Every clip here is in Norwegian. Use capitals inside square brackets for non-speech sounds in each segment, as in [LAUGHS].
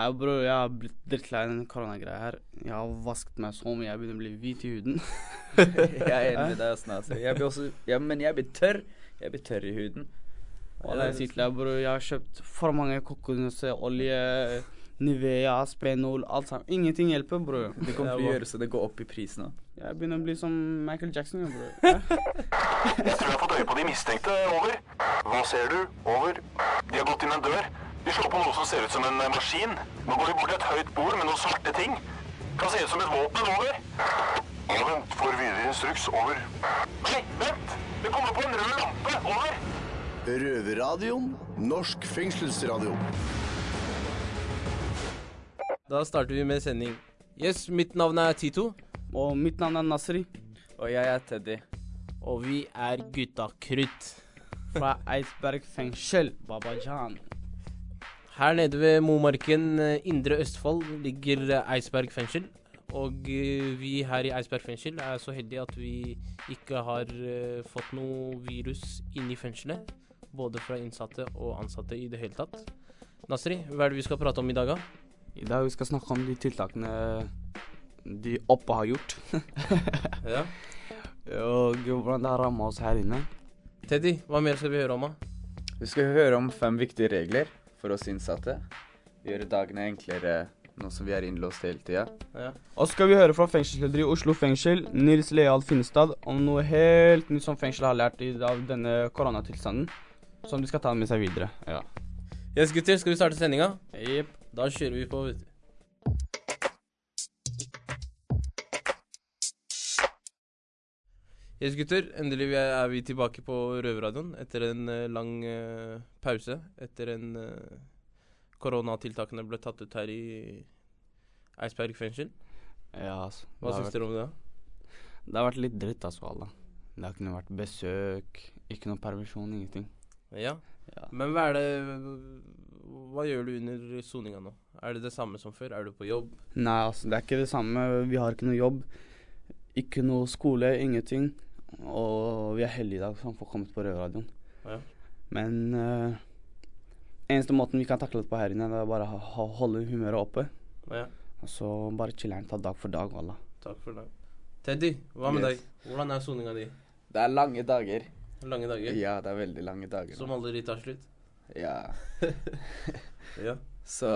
Nei, bror, jeg har blitt drittlei den koronagreia her. Jeg har vasket meg så mye, jeg begynner å bli hvit i huden. [LAUGHS] jeg er enig med deg, altså Jeg blir også Ja, men jeg blir tørr. Jeg blir tørr i huden. Og det er sykt til bro. jeg har kjøpt for mange olje, Nivea, Spenol, alt sammen. Ingenting hjelper, bror. Det kommer til å gjøre så det går opp i pris nå. Jeg begynner å bli som Michael Jackson, bror. Jeg tror jeg har fått øye på de mistenkte. Over. Hva ser du? Over. De har gått inn en dør. De slår på noe som ser ut som en eh, maskin. Nå går vi bort til et høyt bord med noen svarte ting. Kan se ut som et våpen. Over. Ja, vent. Får videre instruks. Over. Nei, vent! Det kommer på en rød lampe. Over. Røverradioen. Norsk fengselsradio. Da starter vi med sending. Yes, mitt navn er Tito. Og mitt navn er Nasri. Og jeg er Teddy. Og vi er Gutta Krutt. Fra Eidsberg fengsel, Babajan. Her nede ved Momarken, eh, Indre Østfold, ligger eh, Eidsberg fengsel. Og eh, vi her i Eidsberg fengsel er så heldige at vi ikke har fått noe virus inni i fengselet. Både fra innsatte og ansatte i det hele tatt. Nasri, hva er det vi skal prate om i dag, da? I dag vi skal snakke om de tiltakene de oppe har gjort. [LAUGHS] ja. Og hvordan det har ramma oss her inne. Teddy, hva mer skal vi høre om? da? Vi skal høre om fem viktige regler for oss innsatte. Gjøre dagene enklere nå som vi er innlåst hele tida. Ja. Og så skal vi høre fra fengselsleder i Oslo fengsel, Nils Leal Finnestad, om noe helt nytt som fengselet har lært av denne koronatilstanden. Som de skal ta med seg videre. Ja. Yes, gutter, skal vi starte sendinga? Jepp. Da kjører vi på, Yes, gutter. Endelig er vi tilbake på Røverradioen etter en uh, lang uh, pause. Etter en uh, koronatiltakene ble tatt ut her i Eidsberg fengsel. Ja, altså. Hva syns dere om det? Det har vært litt dritt, altså, alle. Det har ikke vært besøk, ikke noe permisjon, ingenting. Ja. ja. Men hva er det Hva gjør du under soninga nå? Er det det samme som før? Er du på jobb? Nei, altså, det er ikke det samme. Vi har ikke noe jobb. Ikke noe skole, ingenting. Og vi er heldige i dag som får kommet på Røverradioen. Ja. Men uh, eneste måten vi kan takle det på her inne, det er bare å holde humøret oppe. Ja. Og så bare chiller'n ta dag for dag, wallah. Takk for dag. Teddy, hva med yes. deg? Hvordan er soninga di? Det er lange dager. Lange dager? Ja, det er veldig lange dager. Som aldri tar slutt? Ja. [LAUGHS] ja. Så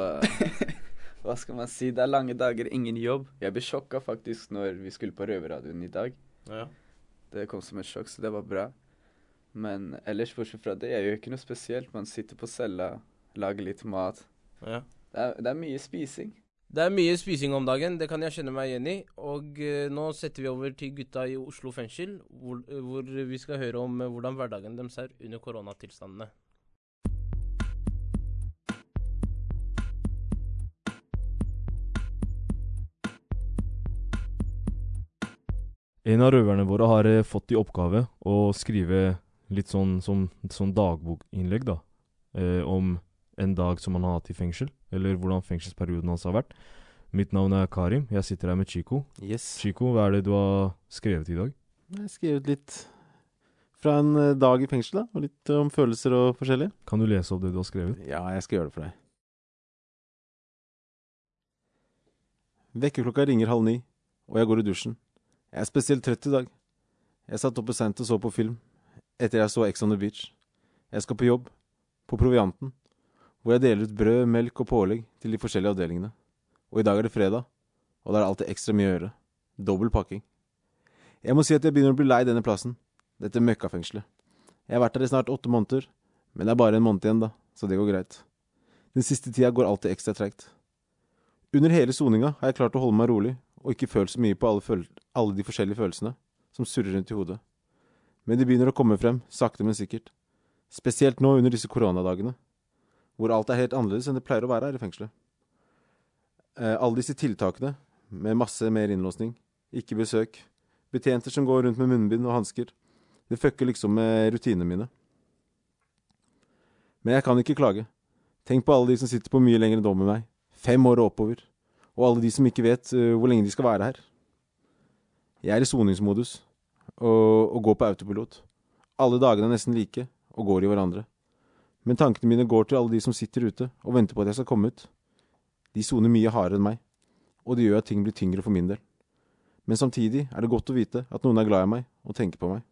Hva skal man si? Det er lange dager, ingen jobb. Jeg ble sjokka faktisk når vi skulle på Røverradioen i dag. Ja. Det kom som et sjokk, så det var bra. Men ellers, bortsett fra det, er jo ikke noe spesielt. Man sitter på cella, lager litt mat. Ja. Det, er, det er mye spising. Det er mye spising om dagen, det kan jeg kjenne meg igjen i. Og uh, nå setter vi over til gutta i Oslo fengsel, hvor, hvor vi skal høre om uh, hvordan hverdagen deres er under koronatilstandene. En av røverne våre har fått i oppgave å skrive litt sånn, sånn, sånn dagbokinnlegg, da, om en dag som han har hatt i fengsel, eller hvordan fengselsperioden hans har vært. Mitt navn er Karim. Jeg sitter her med Chico. Yes. Chico, hva er det du har skrevet i dag? Jeg har skrevet litt fra en eh, dag i fengsel, da. Og litt om følelser og forskjellig. Kan du lese opp det du har skrevet? Ja, jeg skal gjøre det for deg. Vekkerklokka ringer halv ni, og jeg går i dusjen. Jeg er spesielt trøtt i dag. Jeg satt oppe sent og så på film, etter jeg så Ex on the Beach. Jeg skal på jobb, på Provianten hvor jeg deler ut brød, melk og pålegg til de forskjellige avdelingene. Og i dag er det fredag, og da er det alltid ekstra mye å gjøre. Dobbel pakking. Jeg må si at jeg begynner å bli lei denne plassen, dette møkkafengselet. Jeg har vært her i snart åtte måneder, men det er bare en måned igjen, da, så det går greit. Den siste tida går alltid ekstra treigt. Under hele soninga har jeg klart å holde meg rolig, og ikke følt så mye på alle, alle de forskjellige følelsene som surrer rundt i hodet. Men de begynner å komme frem, sakte, men sikkert. Spesielt nå under disse koronadagene hvor alt er helt annerledes enn det pleier å være her i fengselet. Eh, alle disse tiltakene, med masse mer innlåsning, ikke besøk, betjenter som går rundt med munnbind og hansker, det fucker liksom med rutinene mine. Men jeg kan ikke klage. Tenk på alle de som sitter på mye lengre dom enn meg, fem år og oppover, og alle de som ikke vet uh, hvor lenge de skal være her. Jeg er i soningsmodus og, og går på autopilot. Alle dagene er nesten like og går i hverandre. Men tankene mine går til alle de som sitter ute og venter på at jeg skal komme ut. De soner mye hardere enn meg, og det gjør at ting blir tyngre for min del. Men samtidig er det godt å vite at noen er glad i meg og tenker på meg.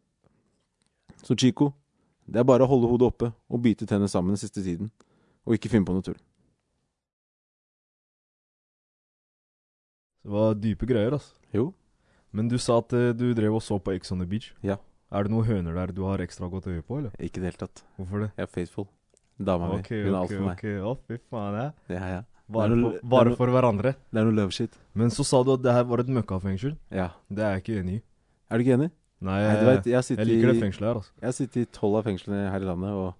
Så Chico, det er bare å holde hodet oppe og bite tennene sammen den siste tiden, og ikke finne på noe tull. Det var dype greier, altså. Jo. Men du sa at eh, du drev og så på Ex on the Beach. Ja. Er det noen høner der du har ekstra godt øye på, eller? Ikke i det hele tatt. Hvorfor det? Jeg er faithful. Dama mi. Ok, Hun er alt ok, for meg. ok. Å, fy faen, ja. Ja, ja. Bare, Det er for, noe- er bare noe- for hverandre. Det er noe love shit. Men så sa du at det her var et møkkafengsel. Ja. Det er jeg ikke enig i. Er du ikke enig? Nei, Nei, du vet, jeg, jeg liker det i- fengselet her, altså. Jeg har sittet i tolv av fengslene her i landet, og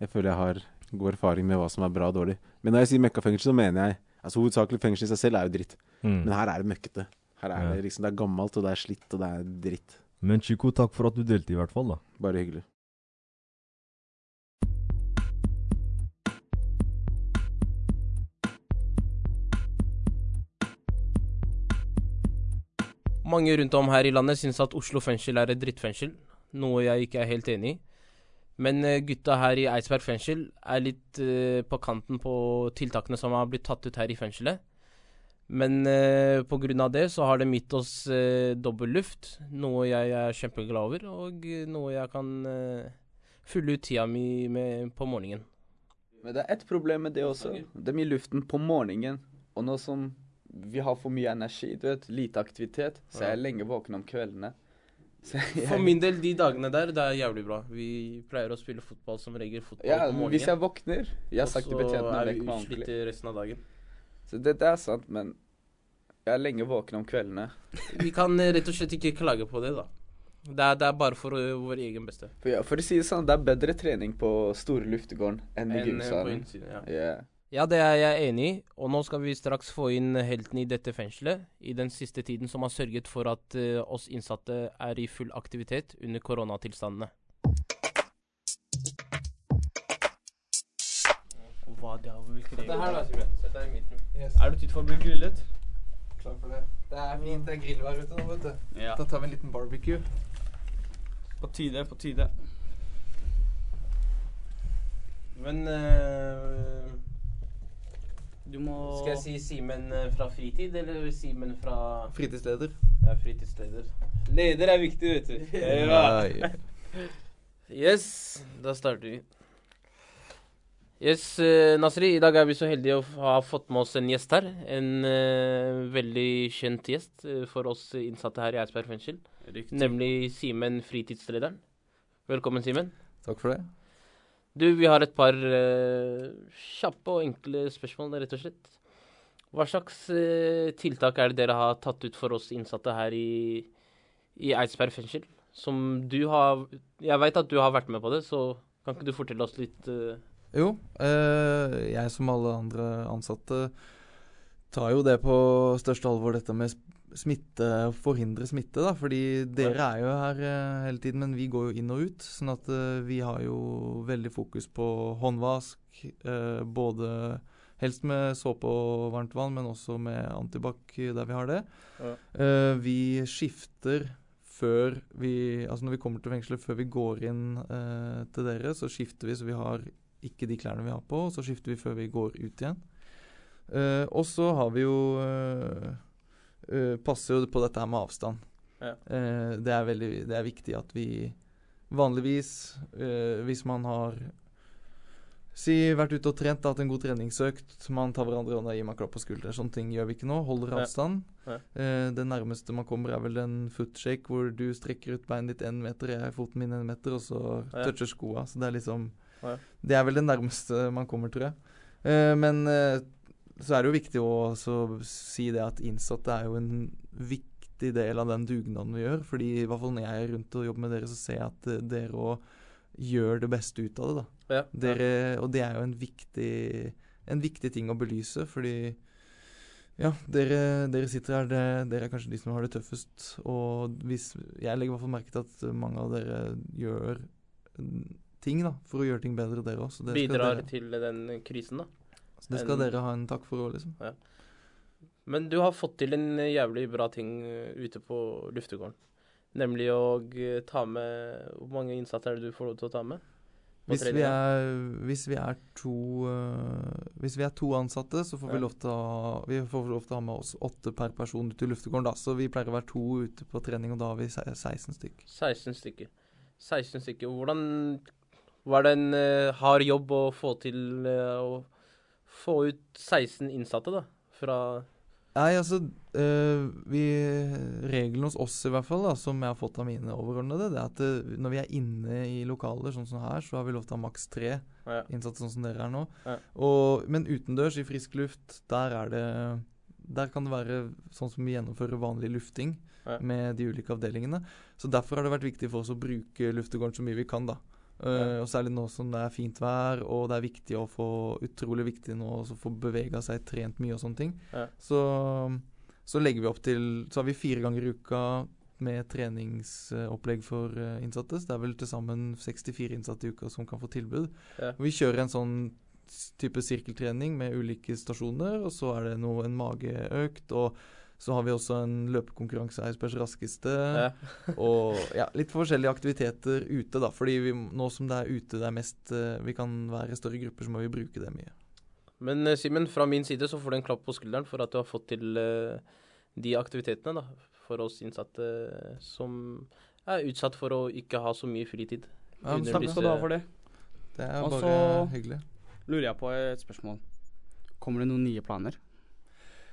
jeg føler jeg har god erfaring med hva som er bra og dårlig. Men når jeg sier møkkafengsel, så mener jeg Altså Hovedsakelig fengsel i seg selv er jo dritt, Mm. men her er det møkkete. Her er Ja. det liksom Det er gammelt, og det er slitt, og det er dritt. Men Chico, takk for at du delte, i hvert fall. da. Bare hyggelig. Mange rundt om her i landet syns at Oslo fengsel er et drittfengsel, noe jeg ikke er helt enig i. Men eh, gutta her i Eidsberg fengsel er litt uh, på kanten på tiltakene som har blitt tatt ut her i fengselet. Men uh, på grunn av det så har de gitt oss uh, dobbel luft, noe jeg er kjempeglad over, og eh, noe jeg kan uh, fylle ut tida mi med på morgenen. Men det er ett problem med det også. Det er mye luften på morgenen. Og nå som vi har for mye energi, du vet, lite aktivitet, så er jeg lenge våken om kveldene. Så jeg, For min del, de dagene der, det er jævlig bra. Vi pleier å spille fotball som regel fotball ja, på morgenen. hvis jeg våkner Jeg har sagt til betjentene så å er vekke vi meg ordentlig. utslitte resten av dagen. Så det, det er sant, men jeg er lenge våken om kveldene. Vi kan eh, rett og slett ikke klage på det, da. Det er, det er bare for uh, vår egen beste. For, ja, for å si det sånn, det er bedre trening på store luftegården enn i eh, på gymsalen. innsiden, ja. Yeah. Ja, det er jeg enig i. Og nå skal vi straks få inn helten i dette fengselet i den siste tiden som har sørget for at uh, oss innsatte er i full aktivitet under koronatilstandene. Hva det er, krevet? Det her da, Simen. Sett deg i midten. Er du tid for å bli grillet? Klar for det. Det er fint, det er grillvær ute nå, vet du. Ja. Da tar vi en liten barbecue. På tide, på tide. Men eh, må Skal jeg si Simen eh, fra fritid, eller Simen fra Fritidsleder. ja, fritidsleder? Leder er viktig, vet du. Ja. Yes, da starter vi. Yes, eh, Nasri, i dag er vi så heldige å ha fått med oss en gjest her. En uh, veldig kjent gjest for oss innsatte her i Eidsberg fengsel. Nemlig Simen, fritidslederen. Velkommen, Simen. Takk for det. Du, vi har et par uh, kjappe og enkle spørsmål, rett og slett. Hva slags uh, tiltak er det dere har tatt ut for oss innsatte her i, i Eidsberg fengsel? Som du har Jeg veit at du har vært med på det, så kan ikke du fortelle oss litt Uh... Jo, jeg som alle andre ansatte tar jo det på største alvor, dette med smitte, forhindre smitte, da. Fordi dere er jo her eh, hele tiden, men vi går jo inn og ut. Sånn at eh, vi har jo veldig fokus på håndvask, eh, både helst med såpe og varmt vann, men også med antibac der vi har det. Ja. Vi skifter før vi Altså når vi kommer til fengselet, før vi går inn til dere, så skifter vi så vi har ikke de klærne vi har på, og så skifter vi før vi går ut igjen. Og så har vi jo eh, Passer jo på dette her med avstand. Ja. Uh, det, er veldig, det er viktig at vi vanligvis, uh, hvis man har Si vært ute og trent, hatt en god treningsøkt, man tar hverandre i hånda, gir man klapp på skulderen. Sånne ting gjør vi ikke nå. Holder avstand. Ja. Eh, det nærmeste man kommer, er vel en footshake hvor du strekker ut beinet ditt én meter, jeg foten min én meter, og så Ja. toucher skoa. Så det er liksom Ja. Det er vel det nærmeste man kommer, tror jeg. Men så er det jo viktig å også si det at innsatte er jo en viktig del av den dugnaden vi gjør. Fordi i hvert fall når jeg er rundt og jobber med dere, så ser jeg at eh, dere òg gjør det beste ut av det, da. Ja. Dere, og det er jo en viktig, en viktig ting å belyse, fordi ja, dere, dere sitter her, det, dere er kanskje de som har det tøffest. Og hvis, jeg legger i hvert fall merke til at mange av dere gjør ting da, for å gjøre ting bedre, dere òg. Så bidrar dere, til den krisen, da. Så det skal en- dere ha en takk for òg, liksom. Men du har fått til en jævlig bra ting eh, ute på luftegården. Nemlig å ta med Hvor mange innsatte er det du får lov til å ta med? Hvis vi, er, hvis vi er to uh, Hvis vi er to ansatte, så får vi lov til å ha Vi får lov til å ha med oss åtte per person ut i luftegården, da. Så vi pleier å være to ute på trening, og da har vi 16 stykker. 16 stykker. 16 stykker. Hvordan var det en uh, hard jobb å få til uh, å få ut 16 innsatte, da? Fra Nei, altså øh, vi, Regelen hos oss i hvert fall, da, som jeg har fått av mine overordnede, det er at øh, når vi er inne i lokaler sånn som her, så har vi lov til å ha maks tre Ja. innsatte, sånn som dere er nå. Ja. Og, men utendørs, i frisk luft, der er det Der kan det være sånn som vi gjennomfører vanlig lufting Ja. med de ulike avdelingene. Så derfor har det vært viktig for oss å bruke luftegården så mye vi kan, da. Uh, og særlig nå som det er fint vær, og det er viktig å få utrolig viktig nå å få bevega seg, trent mye og sånne ting. Ja. Så, så legger vi opp til Så har vi fire ganger i uka med treningsopplegg for eh, innsatte. Så det er vel til sammen 64 innsatte i uka som kan få tilbud. Ja. Vi kjører en sånn type sirkeltrening med ulike stasjoner, og så er det noe, en mageøkt. Og så har vi også en løpekonkurranse, Eidsbergs raskeste. Ja. [LAUGHS] og ja, litt forskjellige aktiviteter ute, da. Fordi vi, nå som det er ute det er mest eh, Vi kan være i større grupper, så må vi bruke det mye. Men eh, Simen, fra min side så får du en klapp på skulderen for at du har fått til eh, de aktivitetene da, for oss innsatte som er utsatt for å ikke ha så mye fritid. Ja, men Takk skal du ha for det. Det er Og bare så- Lurer jeg på et spørsmål. Kommer det noen nye planer?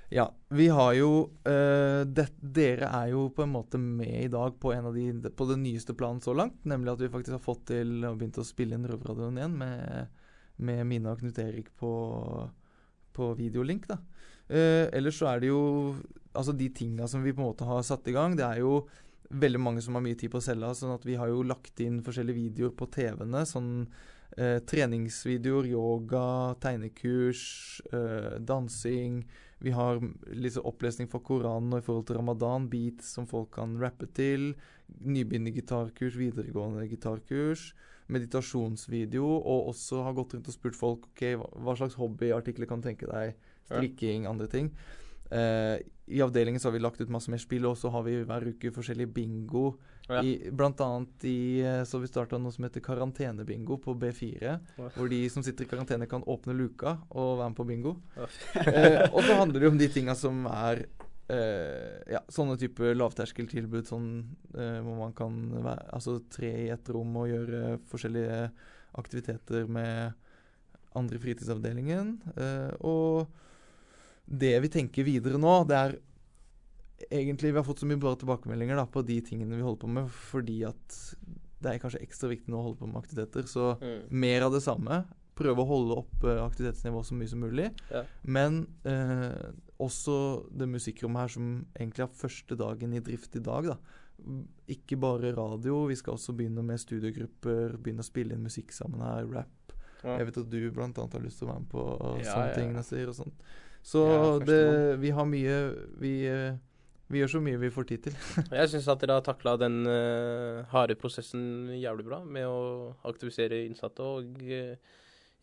Ja, vi har jo uh, det, Dere er jo på en måte med i dag på, en av de, på den nyeste planen så langt. Nemlig at vi faktisk har fått til og begynt å spille inn Røverradioen igjen med, med Mina og Knut Erik på, på videolink. da. Uh, ellers så er det jo Altså de tinga som vi på en måte har satt i gang, det er jo veldig mange som har mye tid på cella. sånn at vi har jo lagt inn forskjellige videoer på TV-ene. Sånn eh, treningsvideoer, yoga, tegnekurs, dansing. Vi har liksom opplesning fra Koranen og i forhold til ramadan, beats som folk kan rappe til. Nybegynnergitarkurs, videregående gitarkurs. Meditasjonsvideo. Og også har gått rundt og spurt folk ok, hva, slags hobbyartikler kan tenke deg. Strikking, andre ting. Eh, I avdelingen så har vi lagt ut masse mer spill, og så har vi hver uke forskjellige bingo. Ja. I, blant annet i, eh, så vi starta noe som heter karantenebingo på B4. Ja. Hvor de som sitter i karantene, kan åpne luka og være med på bingo. Ja. [LAUGHS] eh, og så handler det om de tinga som er eh, ja, sånne type lavterskeltilbud sånn, eh, hvor man kan være, altså, tre i ett rom og gjøre forskjellige aktiviteter med andre i fritidsavdelingen. Eh, og det vi tenker videre nå, det er egentlig Vi har fått så mye bra tilbakemeldinger da, på de tingene vi holder på med, fordi at det er kanskje ekstra viktig nå å holde på med aktiviteter. Så Mm. mer av det samme. Prøve å holde oppe aktivitetsnivået så mye som mulig. Ja. Men eh, også det musikkrommet her som egentlig har første dagen i drift i dag. da. Ikke bare radio, vi skal også begynne med studiegrupper, begynne å spille inn musikk sammen her, rap. Ja. Jeg vet at du blant annet har lyst til å være med på Ja, sånne ting. Nasir, og sånt. Så det, vi har mye vi, eh, vi gjør så mye vi får tid til. [LAUGHS] Jeg syns at dere har takla den uh, harde prosessen jævlig bra med å aktivisere innsatte, og uh,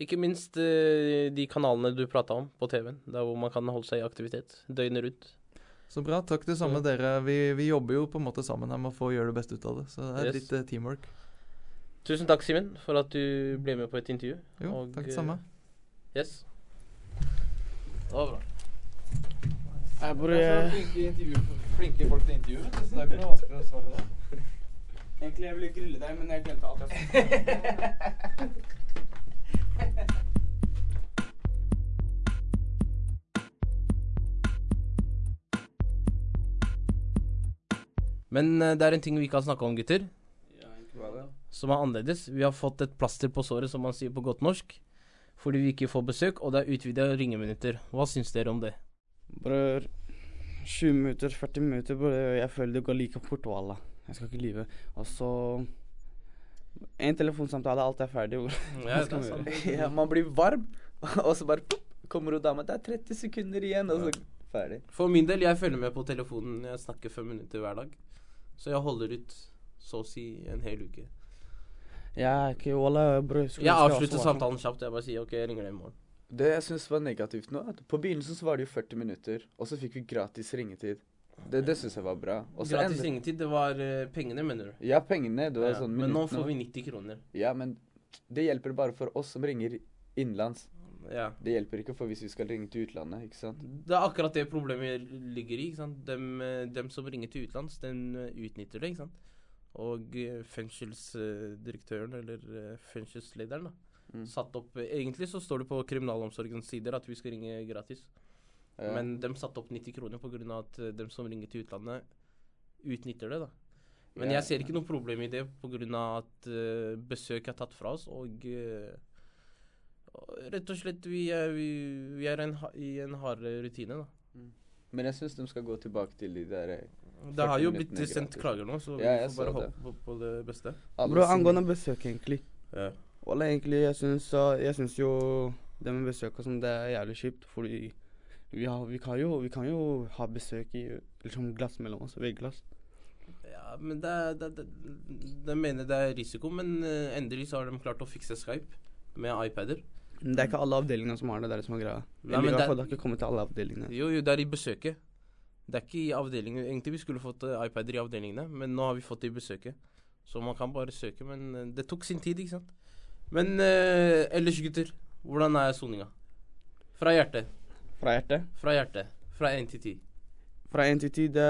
ikke minst uh, de kanalene du prata om på TV-en, der hvor man kan holde seg i aktivitet døgnet rundt. Så bra. Takk det samme dere. Vi, vi jobber jo på en måte sammen her med å få gjøre det beste ut av det. Så det er Yes. litt teamwork. Tusen takk, Simen, for at du ble med på et intervju. Jo, Og, takk det samme. Yes. Det var bra. Jeg bare flinke folk til intervju, så det er ikke noe vanskelig å svare da. Egentlig jeg ville grille deg, men jeg glemte alt jeg Men eh, det er en ting vi ikke har snakka om, gutter, Ja, det. som er annerledes. Vi har fått et plaster på såret, som man sier på godt norsk, fordi vi ikke får besøk, og det er utvida ringeminutter. Hva syns dere om det? Bror, 20 minutter, 40 minutter, bare jeg føler det går like fort, wallah. Jeg skal ikke lyve. Og så En telefonsamtale, alt er ferdig. Ja, [LAUGHS] vi gjøre? ja, man blir varm, [LAUGHS] og så bare pop, kommer hun dama. Det er 30 sekunder igjen, og så ferdig. For min del, jeg følger med på telefonen. Jeg snakker fem minutter hver dag. Så jeg holder ut så å si en hel uke. Jeg okay, wallah, bror. Jeg avslutter sånn. samtalen kjapt. Jeg bare sier OK, jeg ringer deg i morgen. Det jeg syns var negativt nå, at på begynnelsen så var det jo 40 minutter, og så fikk vi gratis ringetid. Det, det syns jeg var bra. Også Gratis endre... ringetid, det var eh, pengene, mener du? Ja, pengene. Det var Ja, sånn men nå får vi 90 kroner. Ja, men Det hjelper bare for oss som ringer innenlands. Ja. Det hjelper ikke for hvis vi skal ringe til utlandet, ikke sant? Det er akkurat det problemet ligger i. ikke sant? Dem, eh, dem som ringer til utlands, den eh, utnytter det. ikke sant? Og fengselsdirektøren, eller fengselslederen, da, Mm. satt opp eh, Egentlig så står det på kriminalomsorgens sider at vi skal ringe gratis. Ja. Men de satte opp 90 kroner pga. at de som ringer til utlandet, utnytter det. da. Men Ja. jeg ser ikke noe problem i det pga. at uh, besøk er tatt fra oss. Og uh, rett og slett vi er, vi, vi er en, i en hard rutine. da. Men jeg syns de skal gå tilbake til de der eh, Det har jo blitt sendt gratis. klager nå, så Ja, vi får bare håpe på, på det beste. Bro, angående besøk, egentlig. Ja. Wallah, egentlig, jeg syns, jeg syns jo det med besøk og sånn, det er jævlig kjipt. Fordi vi, har, vi, kan jo, vi kan jo ha besøk i liksom glass mellom oss, vegglass. Ja, men det er det, det, De mener det er risiko, men eh, endelig så har de klart å fikse Skype med iPader. Men det er ikke alle avdelingene som har det, det er det som er greia. Nei, men det- fall, det har ikke kommet til alle avdelingene. Jo, jo, det er i besøket. Det er ikke i avdelingen. Egentlig vi skulle fått eh, iPader i avdelingene, men nå har vi fått det i besøket. Så man kan bare søke, men eh, det tok sin tid, ikke sant. Men eh, ellers, gutter, hvordan er soninga? Fra hjertet. Fra hjertet. Fra hjertet. Fra 1 til 10. Fra én til ti, det,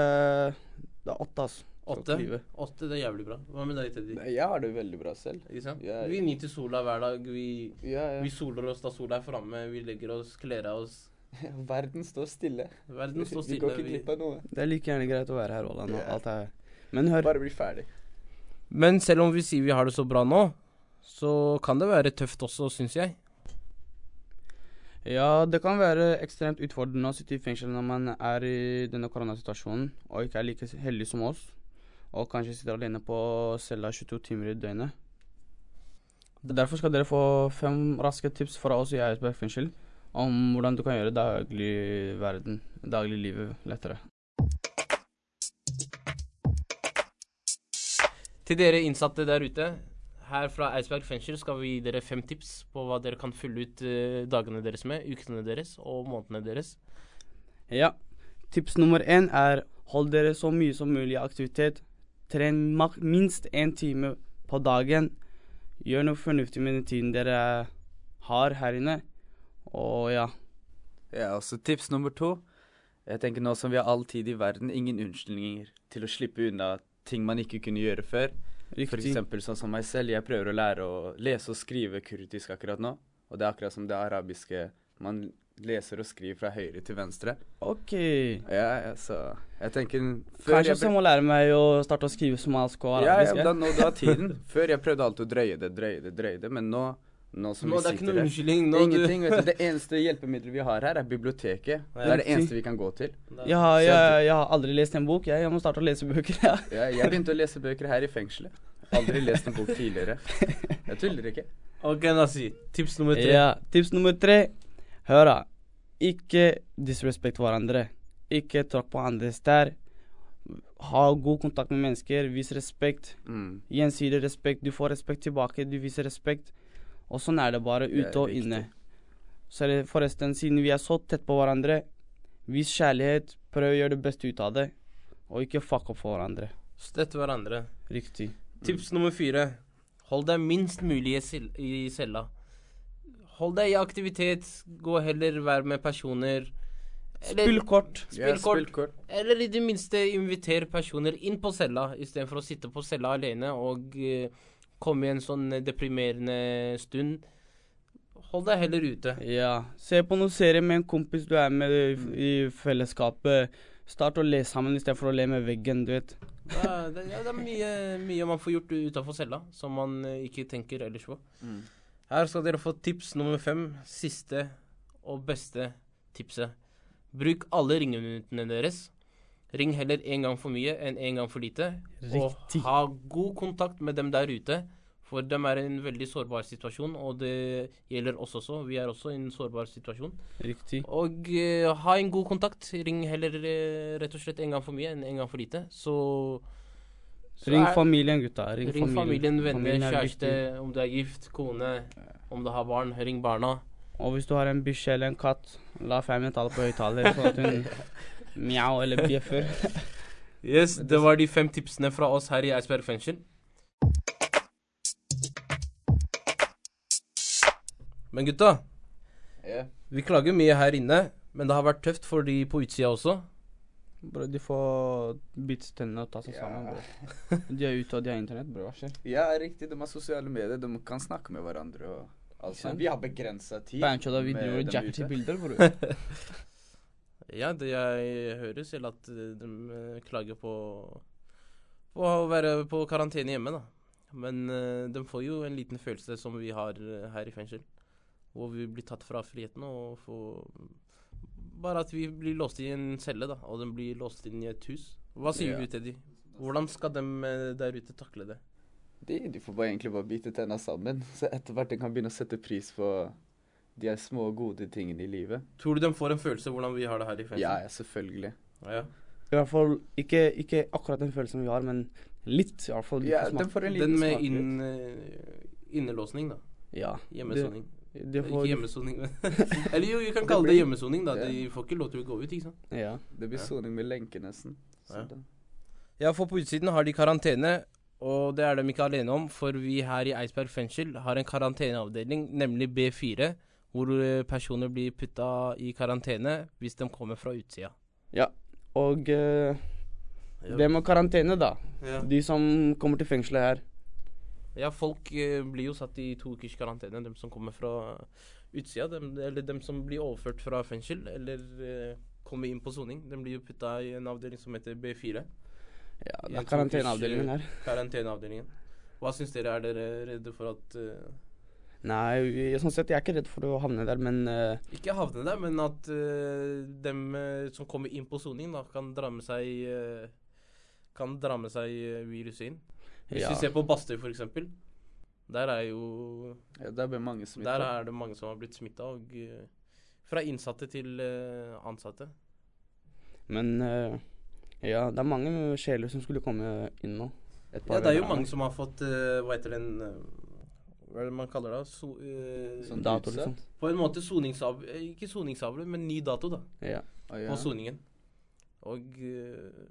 det er åtte, altså. Åtte? 8. 8, det er jævlig bra. Hva med deg, Teddy? Nei, Jeg har det veldig bra selv. Ikke sant? ja. Vi nyter sola hver dag. Vi, Ja, ja. vi soler oss da sola er framme. Vi legger oss, kler av oss. [LAUGHS] Verden står stille. Verden står stille. Vi går ikke glipp av noe. Det er like gjerne greit å være her, Ola nå. Ja. Alt er Men hør. Bare bli ferdig. Men selv om vi sier vi har det så bra nå, så kan det være tøft også, syns jeg. Ja, det kan være ekstremt utfordrende å sitte i fengsel når man er i denne koronasituasjonen og ikke er like heldig som oss, og kanskje sitter alene på cella 22 timer i døgnet. Derfor skal dere få fem raske tips fra oss i Eidsberg fengsel om hvordan du kan gjøre daglig verden, dagliglivet lettere. Til dere innsatte der ute, her fra Eidsberg fengsel skal vi gi dere fem tips på hva dere kan fylle ut eh, dagene deres med, ukene deres og månedene deres. Ja. Tips nummer én er hold dere så mye som mulig i aktivitet. Tren mak minst én time på dagen. Gjør noe fornuftig med den tiden dere har her inne. Og ja. Ja, også tips nummer to. Jeg tenker nå som vi har all tid i verden, ingen unnskyldninger til å slippe unna ting man ikke kunne gjøre før. For Riktig. eksempel sånn som meg selv, jeg prøver å lære å lese og skrive kurdisk akkurat nå. Og det er akkurat som det arabiske. Man leser og skriver fra høyre til venstre. OK. Ja, ja, så jeg tenker Kanskje jeg så må lære meg å starte å skrive somalisk og Ja, arabisk. ja, da, nå da tiden. Før jeg prøvde alltid å drøye det, drøye det, drøye det, men nå, nå som Nå, vi det er ikke noe unnskyldning. Ingenting, vet du. Det eneste hjelpemiddelet vi har her, er biblioteket. Det er det eneste vi kan gå til. Jeg har, jeg, jeg har aldri lest en bok. Jeg, jeg må starte å lese bøker. Ja. Ja, jeg begynte å lese bøker her i fengselet. Aldri lest en bok tidligere. Jeg tuller ikke. OK, Nazi. Tips nummer tre. Ja, tips nummer tre. Hør, da. Ikke disrespekt hverandre. Ikke tråkk på andres tær. Ha god kontakt med mennesker. Vis respekt. Mm. Gjensidig respekt. Du får respekt tilbake. Du viser respekt. Og sånn er det bare ute og inne. Så er det forresten, siden vi er så tett på hverandre, vis kjærlighet. Prøv å gjøre det beste ut av det. Og ikke fuck opp for hverandre. Støtt hverandre. Riktig. Tips nummer fire. Hold deg minst mulig i cella. Hold deg i aktivitet. Gå heller vær med personer. Eller- Spill kort. Spill Ja, kort. spill kort. Eller i det minste inviter personer inn på cella, istedenfor å sitte på cella alene og eh, komme i en sånn eh, deprimerende stund. Hold deg heller ute. Ja. Se på noen serier med en kompis du er med i, i fellesskapet. Start å le sammen istedenfor å le med veggen, du vet. Det er, det, ja, det er mye, mye man får gjort utafor cella som man eh, ikke tenker ellers på. Mm. Her skal dere få tips nummer fem. Siste og beste tipset. Bruk alle ringeminuttene deres. Ring heller én gang for mye enn én gang for lite. Riktig. Og ha god kontakt med dem der ute. For dem er i en veldig sårbar situasjon, og det gjelder oss også. Vi er også i en sårbar situasjon. Riktig. Og eh, ha en god kontakt. Ring heller eh, rett og slett en gang for mye enn en gang for lite. Så, så Ring er- familien, gutta. Ring, Ring familien, venner, er kjæreste, viktig. om du er gift, kone, om du har barn. Ring barna. Og hvis du har en bikkje eller en katt, la familien ta det på høyttaler, sånn [LAUGHS] mjau eller bjeffer. [LAUGHS] Yes, det var de fem tipsene fra oss her i Eidsberg fengsel. Men gutta, yeah. vi klager mye her inne, men det har vært tøft for de på utsida også. Bro, de får bite tennene og ta seg sammen. Bro. De er ute, og de har internett, bro. Hva skjer? Ja, riktig. De har sosiale medier. De kan snakke med hverandre og alt sånt. Vi har begrensa tid. Bancho, da vi driver og jacker til bilder, bro. [LAUGHS] Ja, det jeg hører selv at eh, de eh, klager på på å være på karantene hjemme, da. Men eh, de får jo en liten følelse som vi har her i fengsel. Hvor vi blir tatt fra friheten og får Bare at vi blir låst i en celle, da. Og de blir låst inn i et hus. Hva sier Ja. du, de? Hvordan skal de der ute takle det? De, de får bare egentlig bare bite tenna sammen. [LAUGHS] Så etter hvert de kan begynne å sette pris på de er små, gode tingene i livet. Tror du de får en følelse hvordan vi har det her i fengsel? Ja, ja, selvfølgelig. ja. I hvert fall ikke, ikke akkurat den følelsen vi har, men litt, i hvert fall. Ja, smak. de får en liten Den med inn, eh, innelåsning, da. Ja. Hjemmesoning. Det, de får, Ikke hjemmesoning, men [LAUGHS] Eller jo, vi kan Det kalle det hjemmesoning, da. De får ikke lov til å gå ut, ikke sant. Ja. Det blir Ja. soning med lenke, nesten. Så Ja. Ja, for på utsiden har de karantene, og det er de ikke alene om. For vi her i Eidsberg fengsel har en karanteneavdeling, nemlig B4, hvor eh, personer blir putta i karantene hvis de kommer fra utsida. Ja, Og eh, det med karantene, da. Ja. De som kommer til fengselet her. ja, folk eh, blir jo satt i to ukers karantene, de som kommer fra utsida. Dem, eller de som blir overført fra fengsel, eller eh, kommer inn på soning. De blir jo putta i en avdeling som heter B4. Ja, det er karanteneavdelingen her. Karanteneavdelingen. Hva syns dere? Er dere redde for at eh, Nei, sånn sett, jeg er ikke redd for å havne der, men uh, Ikke havne der, men at uh, dem uh, som kommer inn på soning, da kan dra med seg uh, Kan dra med seg viruset inn. Hvis ja. vi ser på Bastøy, for eksempel. Der er jo Ja, der. Der er det mange som har blitt smitta, og fra innsatte til ansatte. Men ja, det er mange sjeler som skulle komme inn nå. Et Ja, det er jo mange som har fått Hva heter den Hva er det man kaller det? So, uh, Sånn Dato, liksom. På en måte soningsav... eh, Ikke soningsavle, men ny dato, da. Ja. Å, ja. på soningen. Og uh,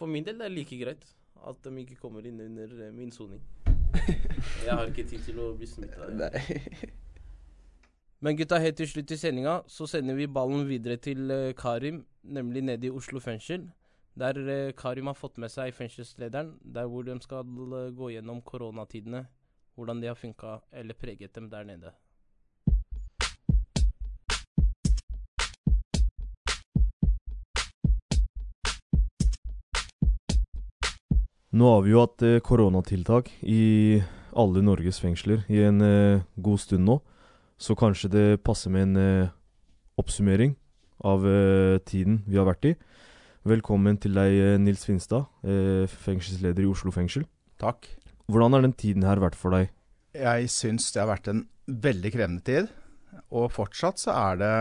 for min del det er like greit at de ikke kommer inn under min soning. [LAUGHS] Jeg har ikke tid til å bli smitta. Men gutta, helt til slutt i sendinga så sender vi ballen videre til uh, Karim, nemlig nede i Oslo fengsel. Der uh, Karim har fått med seg fengselslederen, der hvor de skal uh, gå gjennom koronatidene. Hvordan de har funka eller preget dem der nede. Nå har vi jo hatt eh, koronatiltak i alle Norges fengsler i en eh, god stund nå, så kanskje det passer med en eh, oppsummering av tiden vi har vært i. Velkommen til deg, Nils Finstad, fengselsleder i Oslo fengsel. Takk. Hvordan har den tiden her vært for deg? Jeg syns det har vært en veldig krevende tid. Og fortsatt så er det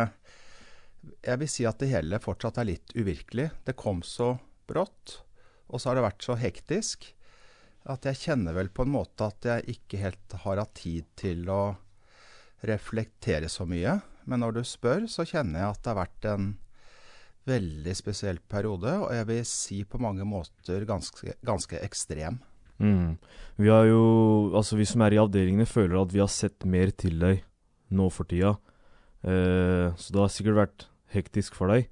Jeg vil si at det hele fortsatt er litt uvirkelig. Det kom så brått, og så har det vært så hektisk at jeg kjenner vel på en måte at jeg ikke helt har hatt tid til å reflektere så mye. Men når du spør, så kjenner jeg at det har vært en veldig spesiell periode, og jeg vil si på mange måter ganske, ganske ekstrem. Mm. Vi har jo Altså, vi som er i avdelingene, føler at vi har sett mer til deg nå for tida. Eh, så det har sikkert vært hektisk for deg.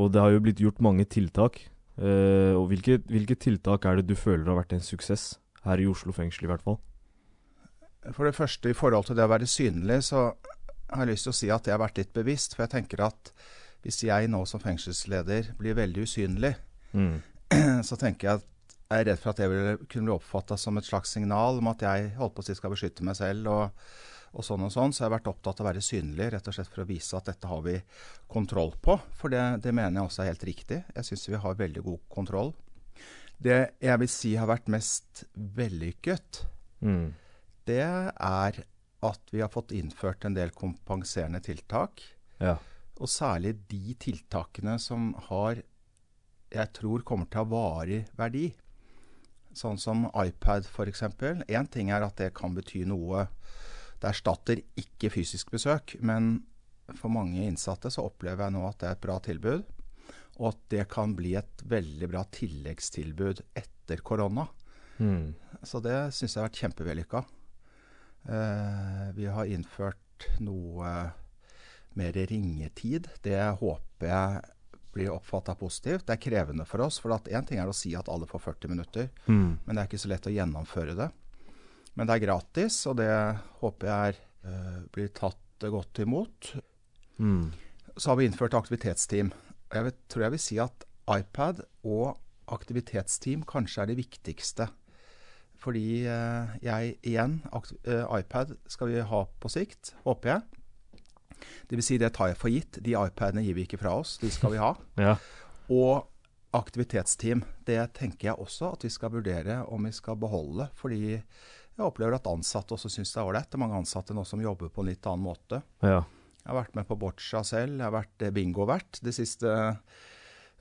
Og det har jo blitt gjort mange tiltak. Eh, og hvilke, hvilke tiltak er det du føler har vært en suksess? Her i Oslo fengsel, i hvert fall. For det første, i forhold til det å være synlig, så har jeg lyst til å si at jeg har vært litt bevisst. For jeg tenker at hvis jeg nå som fengselsleder blir veldig usynlig, Mm. [CLEARS THROAT] så tenker jeg at jeg er redd for at det kunne bli oppfatta som et slags signal om at jeg holdt på å si skal beskytte meg selv og, og sånn og sånn. Så jeg har vært opptatt av å være synlig, rett og slett for å vise at dette har vi kontroll på. For det, det mener jeg også er helt riktig. Jeg syns vi har veldig god kontroll. Det jeg vil si har vært mest vellykket, Mm. det er at vi har fått innført en del kompenserende tiltak. Ja. Og særlig de tiltakene som har jeg tror kommer til å ha varig verdi. Sånn som iPad f.eks. Én ting er at det kan bety noe Det erstatter ikke fysisk besøk, men for mange innsatte så opplever jeg nå at det er et bra tilbud. Og at det kan bli et veldig bra tilleggstilbud etter korona. Mm. Så det syns jeg har vært kjempevellykka. Eh, vi har innført noe mer ringetid. Det håper jeg blir oppfatta positivt. Det er krevende for oss. For én ting er å si at alle får 40 minutter, Mm. men det er ikke så lett å gjennomføre det. Men det er gratis, og det håper jeg er, uh, blir tatt godt imot. Mm. Så har vi innført aktivitetsteam. Jeg vet, tror jeg vil si at iPad og aktivitetsteam kanskje er det viktigste. Fordi uh, jeg igjen eh, iPad skal vi ha på sikt, håper jeg. Det vil si, det tar jeg for gitt. De iPadene gir vi ikke fra oss, de skal vi ha. [LAUGHS] Ja. Og aktivitetsteam, det tenker jeg også at vi skal vurdere om vi skal beholde. Fordi jeg opplever at ansatte også syns det er ålreit. Det er mange ansatte nå som jobber på en litt annen måte. Ja. Jeg har vært med på boccia selv. Jeg har vært eh, bingovert. Det siste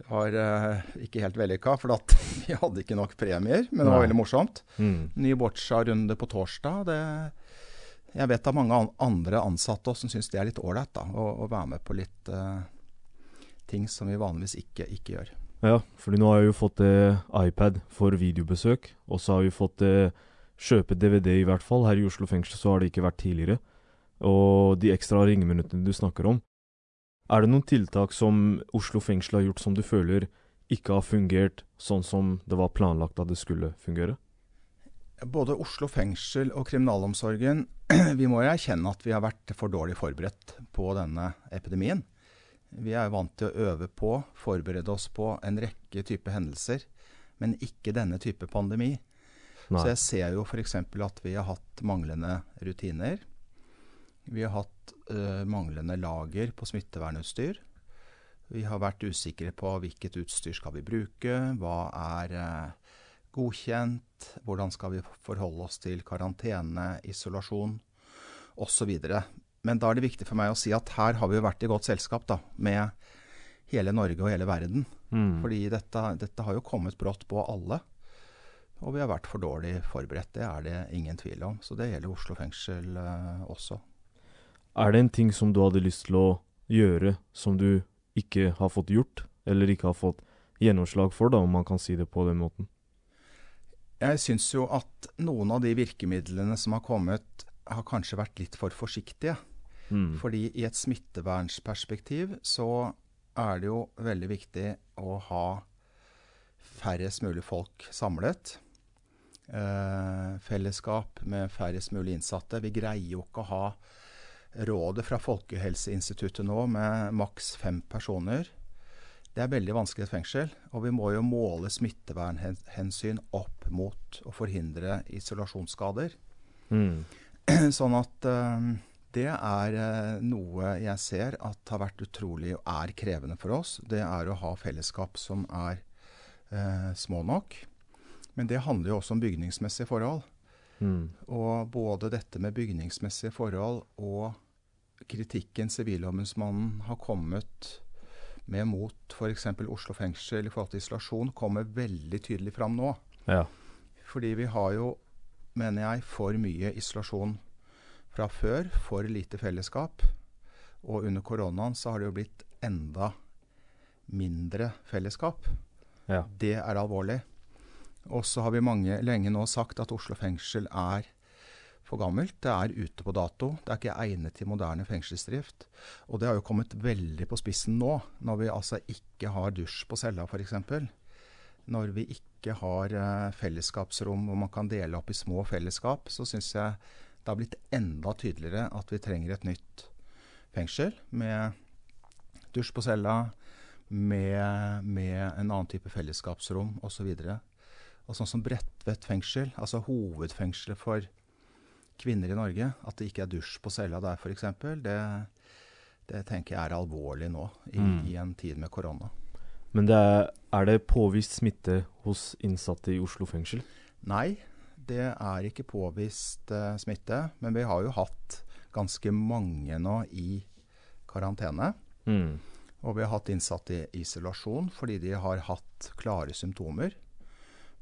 var eh, ikke helt vellykka, for at [LAUGHS] vi hadde ikke nok premier. Men det var veldig morsomt. Mm. Ny boccia-runde på torsdag. Det, jeg vet av mange andre ansatte også som syns det er litt ålreit å, å være med på litt uh, ting som vi vanligvis ikke, ikke gjør. Ja, fordi nå har jeg jo fått uh, iPad for videobesøk, og så har vi fått uh, kjøpe DVD i hvert fall. Her i Oslo fengsel så har det ikke vært tidligere. Og de ekstra ringeminuttene du snakker om. Er det noen tiltak som Oslo fengsel har gjort som du føler ikke har fungert sånn som det var planlagt at det skulle fungere? Både Oslo fengsel og kriminalomsorgen [CLEARS THROAT] vi må jo erkjenne at vi har vært for dårlig forberedt på denne epidemien. Vi er vant til å øve på, forberede oss på en rekke typer hendelser, men ikke denne type pandemi. Nei. Så jeg ser jo f.eks. at vi har hatt manglende rutiner. Vi har hatt uh, manglende lager på smittevernutstyr. Vi har vært usikre på hvilket utstyr skal vi bruke, hva er eh, godkjent, hvordan skal vi forholde oss til karantene, isolasjon osv. Men da er det viktig for meg å si at her har vi jo vært i godt selskap da, med hele Norge og hele verden. Mm. Fordi dette, dette har jo kommet brått på alle. Og vi har vært for dårlig forberedt, det er det ingen tvil om. Så det gjelder Oslo fengsel eh, også. Er det en ting som du hadde lyst til å gjøre som du ikke har fått gjort, eller ikke har fått gjennomslag for, da, om man kan si det på den måten? Jeg syns jo at noen av de virkemidlene som har kommet, har kanskje vært litt for forsiktige. Mm. Fordi i et smittevernsperspektiv så er det jo veldig viktig å ha færrest mulig folk samlet. Eh, fellesskap med færrest mulig innsatte. Vi greier jo ikke å ha rådet fra Folkehelseinstituttet nå med maks fem personer. Det er veldig vanskelig i et fengsel, og vi må jo måle smittevernhensyn opp mot å forhindre isolasjonsskader. Mm. [CLEARS THROAT] Sånn at eh, det er eh, noe jeg ser at har vært utrolig og er krevende for oss. Det er å ha fellesskap som er eh, små nok. Men det handler jo også om bygningsmessige forhold. Mm. Og både dette med bygningsmessige forhold og kritikken Sivilombudsmannen har kommet med mot f.eks. Oslo fengsel i forhold til isolasjon, kommer veldig tydelig fram nå. Ja. Fordi vi har jo, mener jeg, for mye isolasjon fra før. For lite fellesskap. Og under koronaen så har det jo blitt enda mindre fellesskap. Ja. Det er alvorlig. Og så har vi mange, lenge nå sagt at Oslo fengsel er for gammelt. Det er ute på dato. Det er ikke egnet til moderne fengselsdrift. Og det har jo kommet veldig på spissen nå, når vi altså ikke har dusj på cella f.eks. Når vi ikke har eh, fellesskapsrom hvor man kan dele opp i små fellesskap, så syns jeg det har blitt enda tydeligere at vi trenger et nytt fengsel med dusj på cella, med, med en annen type fellesskapsrom osv. Og sånn som Bredtvet fengsel, altså hovedfengselet for kvinner i Norge, at det ikke er dusj på cella der f.eks., det, det tenker jeg er alvorlig nå i, Mm. i en tid med korona. Men det er, er det påvist smitte hos innsatte i Oslo fengsel? Nei, det er ikke påvist uh, smitte, men vi har jo hatt ganske mange nå i karantene. Mm. Og vi har hatt innsatte i isolasjon fordi de har hatt klare symptomer.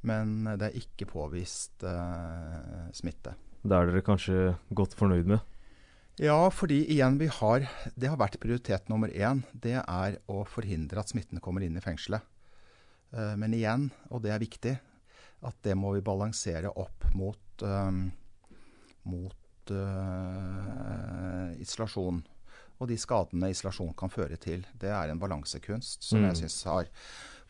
Men det er ikke påvist uh, smitte. Det er dere kanskje godt fornøyd med? Ja, fordi igjen vi har Det har vært prioritet nummer én. Det er å forhindre at smitten kommer inn i fengselet. Eh, men igjen, og det er viktig, at det må vi balansere opp mot, um, mot uh, isolasjon og de skadene isolasjon kan føre til. Det er en balansekunst som mm. jeg syns har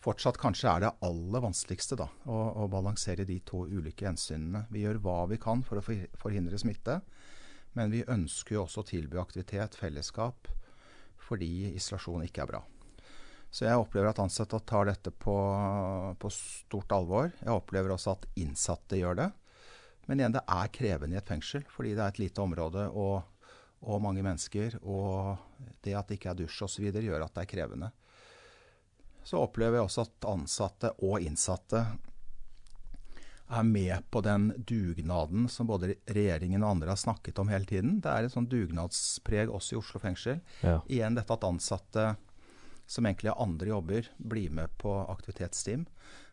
fortsatt kanskje er det aller vanskeligste. da, å, å, balansere de to ulike hensynene. Vi gjør hva vi kan for å forhindre smitte, men vi ønsker jo også å tilby aktivitet, fellesskap, fordi isolasjon ikke er bra. Så jeg opplever at ansatte tar dette på, på stort alvor. Jeg opplever også at innsatte gjør det. Men igjen, det er krevende i et fengsel, fordi det er et lite område og, og mange mennesker. Og det at det ikke er dusj osv. gjør at det er krevende så opplever jeg også at ansatte og innsatte er med på den dugnaden som både regjeringen og andre har snakket om hele tiden. Det er et sånn dugnadspreg også i Oslo fengsel. Ja. Igjen dette at ansatte som egentlig har andre jobber, blir med på aktivitetsteam.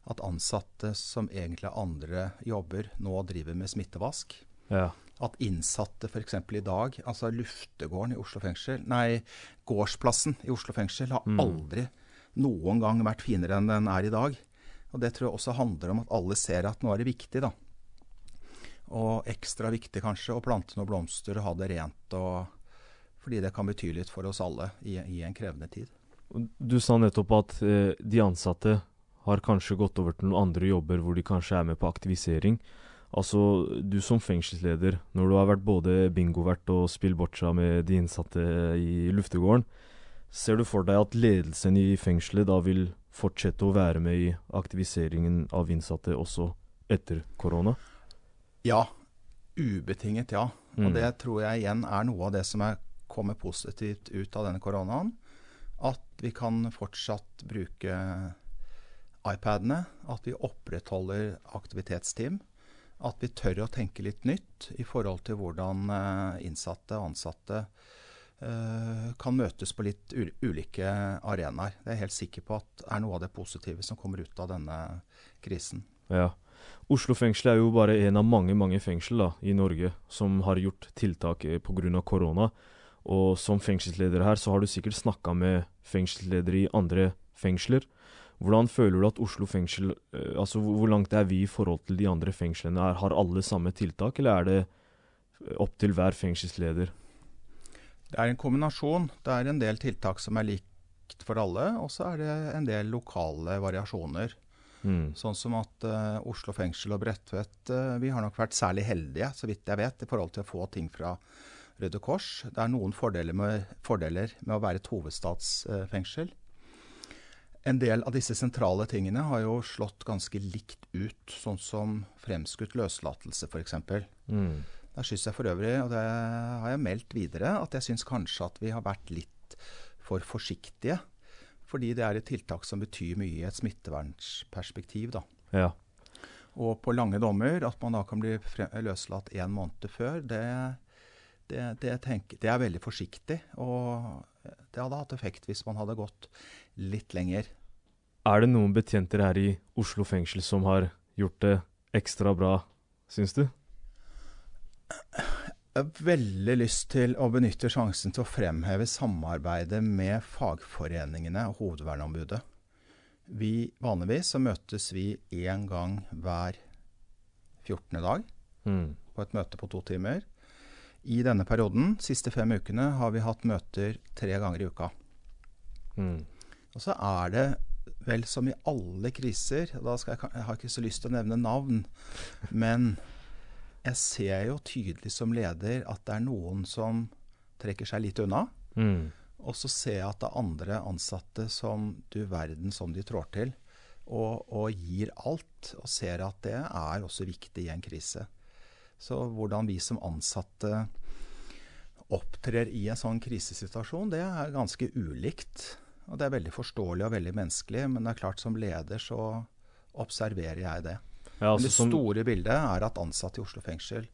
At ansatte som egentlig har andre jobber, nå driver med smittevask. Ja. At innsatte f.eks. i dag, altså luftegården i Oslo fengsel, nei, gårdsplassen i Oslo fengsel har mm. Noen gang vært finere enn den er i dag. Og Det tror jeg også handler om at alle ser at nå er det viktig. da. Og ekstra viktig kanskje å plante noen blomster og ha det rent. Og, fordi det kan bety litt for oss alle i, i en krevende tid. Du sa nettopp at eh, de ansatte har kanskje gått over til noen andre jobber hvor de kanskje er med på aktivisering. Altså, du som fengselsleder, når du har vært både bingovert og spill boccia med de innsatte i luftegården, Ser du for deg at ledelsen i fengselet da vil fortsette å være med i aktiviseringen av innsatte også etter korona? Ja. Ubetinget ja. Mm. Og det tror jeg igjen er noe av det som er kommet positivt ut av denne koronaen. At vi kan fortsatt bruke iPadene. At vi opprettholder aktivitetsteam. At vi tør å tenke litt nytt i forhold til hvordan eh, innsatte og ansatte kan møtes på litt ulike arenaer. Det er jeg helt sikker på at er noe av det positive som kommer ut av denne krisen. Ja. Oslo fengsel er jo bare en av mange mange fengsel da, i Norge som har gjort tiltak eh, pga. korona. Og som fengselsleder her, så har du sikkert snakka med fengselsledere i andre fengsler. Hvordan føler du at Oslo fengsel eh, Altså hvor langt er vi i forhold til de andre fengslene? Har alle samme tiltak, eller er det opp til hver fengselsleder? Det er en kombinasjon. Det er en del tiltak som er likt for alle, og så er det en del lokale variasjoner. Mm. Sånn som at uh, Oslo fengsel og Bredtvet uh, Vi har nok vært særlig heldige, så vidt jeg vet, i forhold til å få ting fra Røde Kors. Det er noen fordeler med, fordeler med å være et hovedstadsfengsel. Uh, en del av disse sentrale tingene har jo slått ganske likt ut, sånn som fremskutt løslatelse f.eks. Mm. Der syns jeg for øvrig, og det har jeg meldt videre, at jeg syns kanskje at vi har vært litt for forsiktige. Fordi det er et tiltak som betyr mye i et smittevernsperspektiv. da. Ja. Og på lange dommer, at man da kan bli løslatt en måned før, det, det, det, tenker, det, er veldig forsiktig. Og det hadde hatt effekt hvis man hadde gått litt lenger. Er det noen betjenter her i Oslo fengsel som har gjort det ekstra bra, syns du? Jeg har veldig lyst til å benytte sjansen til å fremheve samarbeidet med fagforeningene og Hovedverneombudet. Vi, vanligvis så møtes vi én gang hver 14. dag mm. på et møte på to timer. I denne perioden, siste fem ukene, har vi hatt møter tre ganger i uka. Mm. Og så er det vel som i alle kriser da skal jeg, jeg har ikke så lyst til å nevne navn, men jeg ser jo tydelig som leder at det er noen som trekker seg litt unna. Mm. Og så ser jeg at det er andre ansatte som du verden som de trår til. Og, og, gir alt. Og ser at det er også viktig i en krise. Så hvordan vi som ansatte opptrer i en sånn krisesituasjon, det er ganske ulikt. Og det er veldig forståelig og veldig menneskelig, men det er klart som leder så observerer jeg det. Ja, altså, Men det store som, bildet er at ansatte i Oslo fengsel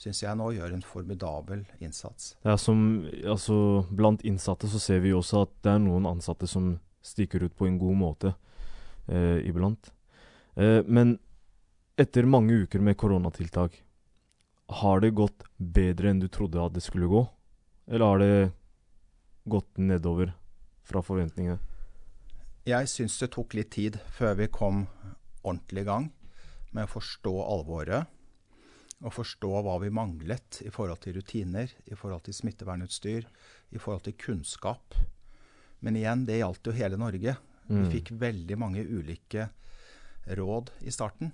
syns jeg nå gjør en formidabel innsats. Ja, som, altså, Blant innsatte så ser vi også at det er noen ansatte som stikker ut på en god måte eh, iblant. Eh, men etter mange uker med koronatiltak, har det gått bedre enn du trodde at det skulle gå? Eller har det gått nedover fra forventningene? Jeg syns det tok litt tid før vi kom ordentlig i gang med å forstå alvoret. Og forstå hva vi manglet i forhold til rutiner, i forhold til smittevernutstyr, i forhold til kunnskap. Men igjen, det gjaldt jo hele Norge. Vi Mm. fikk veldig mange ulike råd i starten.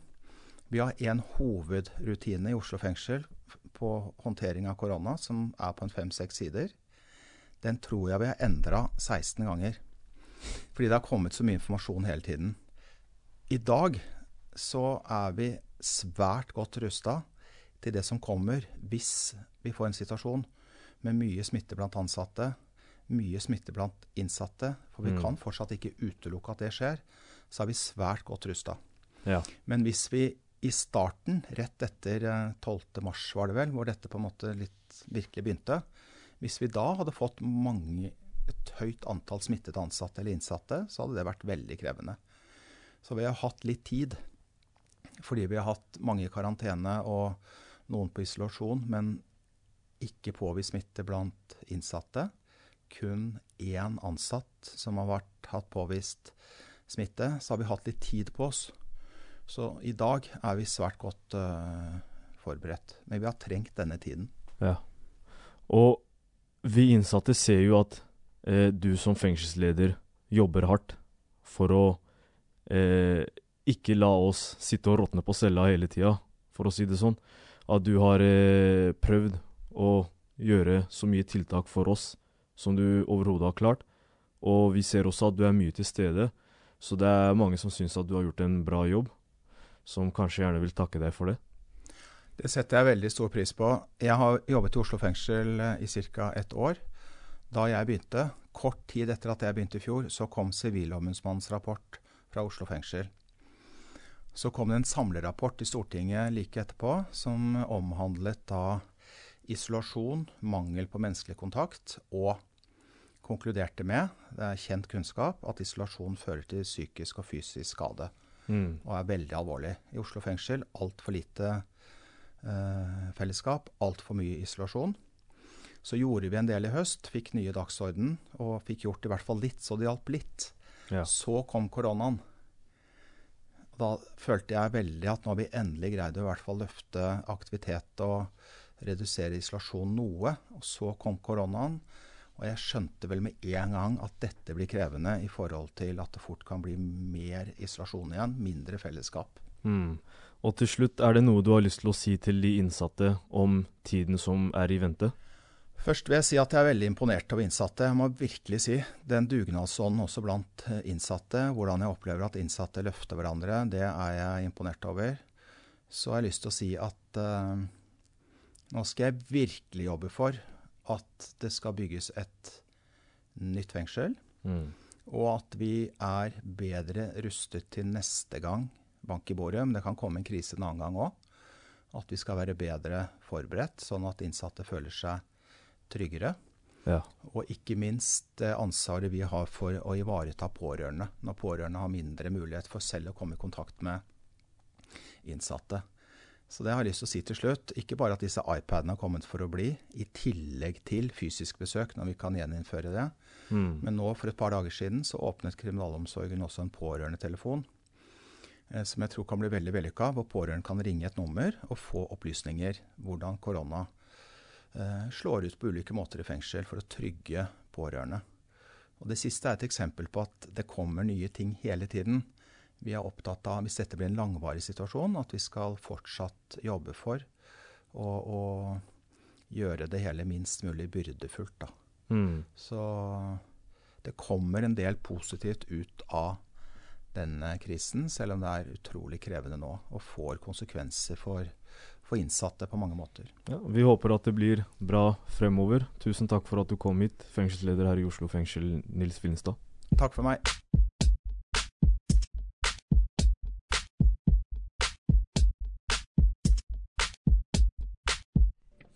Vi har én hovedrutine i Oslo fengsel på håndtering av korona, som er på en fem-seks sider. Den tror jeg vi har endra 16 ganger. Fordi det har kommet så mye informasjon hele tiden. I dag så er vi svært godt rusta til det som kommer hvis vi får en situasjon med mye smitte blant ansatte, mye smitte blant innsatte. For vi Mm. kan fortsatt ikke utelukke at det skjer. Så er vi svært godt rusta. Ja. Men hvis vi i starten, rett etter eh, 12. mars var det vel, hvor dette på en måte litt virkelig begynte, hvis vi da hadde fått mange, et høyt antall smittede ansatte eller innsatte, så hadde det vært veldig krevende. Så vi har hatt litt tid, fordi vi har hatt mange i karantene og noen på isolasjon, men ikke påvist smitte blant innsatte. Kun én ansatt som har vært, hatt påvist smitte. Så har vi hatt litt tid på oss. Så i dag er vi svært godt uh, forberedt. Men vi har trengt denne tiden. Ja. Og vi innsatte ser jo at eh, du som fengselsleder jobber hardt for å eh, ikke la oss sitte og råtne på cella hele tida, for å si det sånn. At du har eh, prøvd å gjøre så mye tiltak for oss som du overhodet har klart. Og vi ser også at du er mye til stede, så det er mange som syns at du har gjort en bra jobb, som kanskje gjerne vil takke deg for det. Det setter jeg veldig stor pris på. Jeg har jobbet i Oslo fengsel eh, i ca. ett år. Da jeg begynte, kort tid etter at jeg begynte i fjor, så kom Sivilombudsmannens rapport fra Oslo fengsel. Så kom det en samlerapport i Stortinget like etterpå, som omhandlet da isolasjon, mangel på menneskelig kontakt, og konkluderte med, det er kjent kunnskap, at isolasjon fører til psykisk og fysisk skade Mm. og er veldig alvorlig. I Oslo fengsel altfor lite eh, fellesskap, altfor mye isolasjon. Så gjorde vi en del i høst, fikk nye dagsorden og fikk gjort i hvert fall litt, så det hjalp litt. Ja. Så kom koronaen. Da følte jeg veldig at nå har vi endelig greid å i hvert fall løfte aktivitet og redusere isolasjon noe. Og så kom koronaen. Og jeg skjønte vel med en gang at dette blir krevende i forhold til at det fort kan bli mer isolasjon igjen, mindre fellesskap. Mm. Og til slutt, er det noe du har lyst til å si til de innsatte om tiden som er i vente? Først vil jeg si at jeg er veldig imponert over innsatte. Jeg må virkelig si den dugnadsånden også blant eh, innsatte, hvordan jeg opplever at innsatte løfter hverandre, det er jeg imponert over. Så har jeg lyst til å si at uh, nå skal jeg virkelig jobbe for at det skal bygges et nytt fengsel, Mm. og at vi er bedre rustet til neste gang bank i bordet. Men det kan komme en krise en annen gang òg. At vi skal være bedre forberedt, sånn at innsatte føler seg tryggere. Ja. Og ikke minst det ansvaret vi har for å ivareta pårørende, når pårørende har mindre mulighet for selv å komme i kontakt med innsatte. Så det har jeg lyst til å si til slutt. Ikke bare at disse iPadene har kommet for å bli, i tillegg til fysisk besøk, når vi kan gjeninnføre det. Mm. Men nå, for et par dager siden, så åpnet kriminalomsorgen også en pårørendetelefon. Eh, som jeg tror kan bli veldig vellykka, hvor pårørende kan ringe et nummer og få opplysninger hvordan korona eh, slår ut på ulike måter i fengsel for å trygge pårørende. Og Det siste er et eksempel på at det kommer nye ting hele tiden. Vi er opptatt av, hvis dette blir en langvarig situasjon, at vi skal fortsatt jobbe for å, å gjøre det hele minst mulig byrdefullt. Mm. Så det kommer en del positivt ut av denne krisen, selv om det er utrolig krevende nå og får konsekvenser for, for innsatte på mange måter. Ja, vi håper at det blir bra fremover. Tusen takk for at du kom hit, fengselsleder her i Oslo fengsel, Nils Finstad. Takk for meg.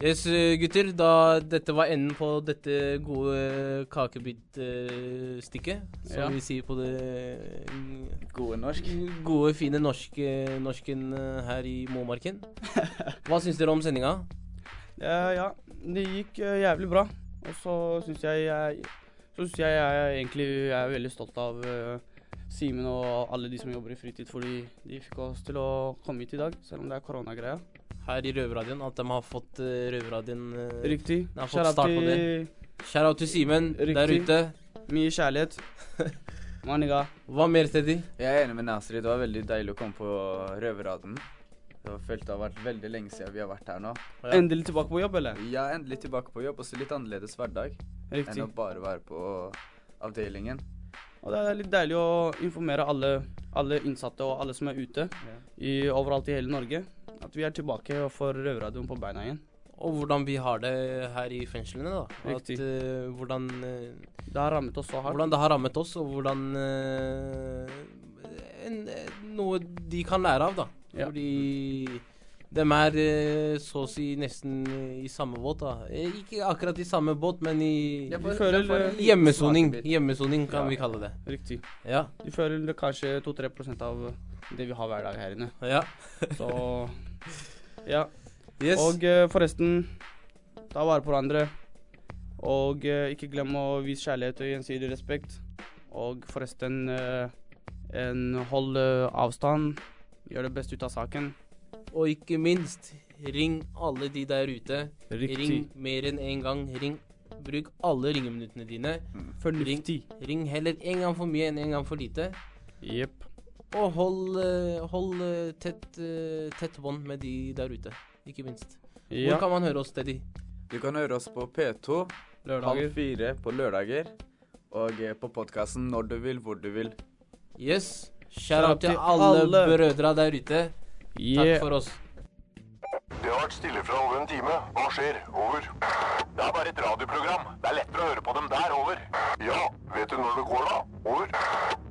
Yes, gutter. Da dette var enden på dette gode kakebitstykket, som Ja. vi sier på det Gode norsk. gode, fine norske, norsken eh, her i Momarken. Hva syns dere om sendinga? Ja, ja, det gikk eh, jævlig bra. Og så syns jeg jeg Så syns jeg jeg egentlig jeg er veldig stolt av eh, Simen og alle de som jobber i fritid, fordi de fikk oss til å komme hit i dag, selv om det er koronagreia. Her i Røverradioen. At de har fått uh, Røverradioen uh, Riktig. De har fått start på det. Shout out til Simen der ute. Mye kjærlighet. [LAUGHS] Maniga. Hva mer, Teddy? Jeg er enig med Nasri. Det var veldig deilig å komme på Røverradioen. Det følte følt det har vært veldig lenge siden vi har vært her nå. Endelig tilbake på jobb, eller? Ja, endelig tilbake på jobb. Også litt annerledes hverdag Riktig. enn å bare være på avdelingen. Og det er litt deilig å informere alle, alle innsatte og alle som er ute i, overalt i hele Norge, at vi er tilbake og får Røverradioen på beina igjen. Og hvordan vi har det her i fengslene, da. At, Riktig. eh, hvordan uh, Det har rammet oss så hardt. Hvordan det har rammet oss, og hvordan eh, en, Noe de kan lære av, da. Ja. Fordi de er så å si nesten i samme båt, da. Ikke akkurat i samme båt, men i føler, hjemmesoning. Hjemmesoning kan Ja. vi kalle det. Riktig. Ja. De føler kanskje 2-3% av det vi har hver dag her inne. ja. Så ja. Yes. Og eh, forresten, ta vare på hverandre. Og eh, ikke glem å vise kjærlighet og gjensidig respekt. Og forresten, eh, en hold avstand. Gjør det beste ut av saken. Og ikke minst, ring alle de der ute. Riktig. Ring mer enn én gang. Ring. Bruk alle ringeminuttene dine. Mm. Ring heller én gang for mye enn én gang for lite. Jepp. Og hold, eh, hold eh, tett, eh, tett bånd med de der ute, ikke minst. Ja. Hvor kan man høre oss, Teddy? Du kan høre oss på P2 Lørdager. halv fire på lørdager. Og på podkasten når du vil, hvor du vil. Yes. Shout out til alle, alle. brødra der ute. Takk for oss. Det har vært stille fra over en time. Hva skjer? Over. Det er bare et radioprogram. Det er lettere å høre på dem der. Over. Ja, vet du når det går, da? Over.